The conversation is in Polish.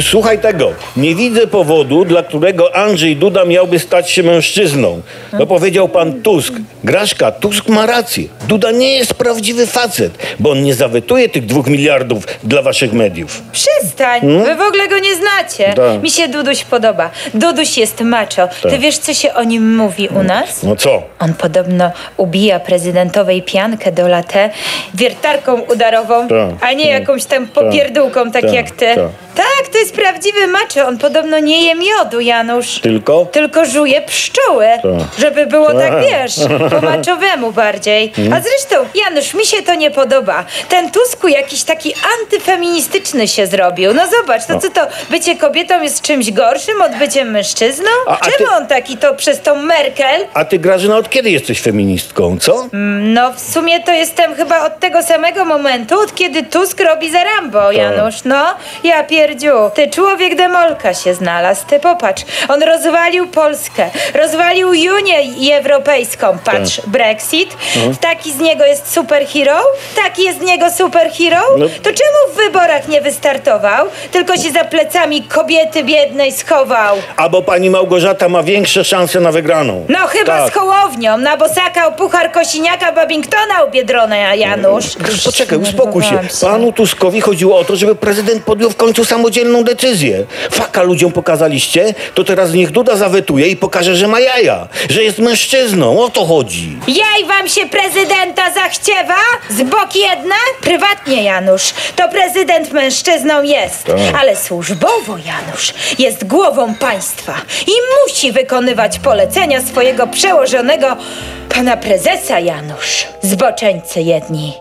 Słuchaj tego, nie widzę powodu, dla którego Andrzej Duda miałby stać się mężczyzną. No powiedział pan Tusk. Graszka, Tusk ma rację. Duda nie jest prawdziwy facet, bo on nie zawetuje tych dwóch miliardów dla waszych mediów. Przestań, wy w ogóle go nie znacie. Tak. Mi się Duduś podoba. Duduś jest macho. Ty wiesz, co się o nim mówi u nas? No co? On podobno ubija prezydentowej piankę do latę wiertarką udarową, Tak. a nie jakąś tam popierdółką, tak Tak. jak ty. Tak. Tak, to jest prawdziwy macho. On podobno nie je miodu, Janusz. Tylko? Tylko żuje pszczoły, Tak. żeby było tak, Tak. wiesz, po maczowemu bardziej. A zresztą, Janusz, mi się to nie podoba. Ten Tusku jakiś taki antyfeministyczny się zrobił. No zobacz, to co to, bycie kobietą jest czymś gorszym od byciem mężczyzną? A- a Czemu ty- on taki to przez tą Merkel? A ty, Grażyna, od kiedy jesteś feministką, co? No w sumie to jestem chyba od tego samego momentu, od kiedy Tusk robi za Rambo, Janusz. No, ja pierdziu. Ty człowiek demolka się znalazł, ty popatrz. On rozwalił Polskę, rozwalił Unię Europejską. Patrz, Brexit. Taki z niego jest superhero? Taki jest z niego superhero? No. To czemu w wyborach nie wystartował, tylko się za plecami kobiety biednej schował? Albo pani Małgorzata ma większe szanse na wygraną. No chyba Tak. z Hołownią, na bosaka o puchar Kosiniaka Babingtona u Biedrona, Janusz. Poczekaj, uspokój się. Panu Tuskowi chodziło o to, żeby prezydent podjął w końcu samodzielną decyzję. Faka ludziom pokazaliście, to teraz niech Duda zawetuje i pokaże, że ma jaja, że jest mężczyzną. O to chodzi. Jaj wam się prezydenta zachciewa? Z boki jedna? Prywatnie, Janusz. To prezydent mężczyzną jest. Tak. Ale służbowo, Janusz, jest głową państwa i musi wykonywać polecenia swojego przełożonego pana prezesa, Janusz. Zboczeńcy jedni.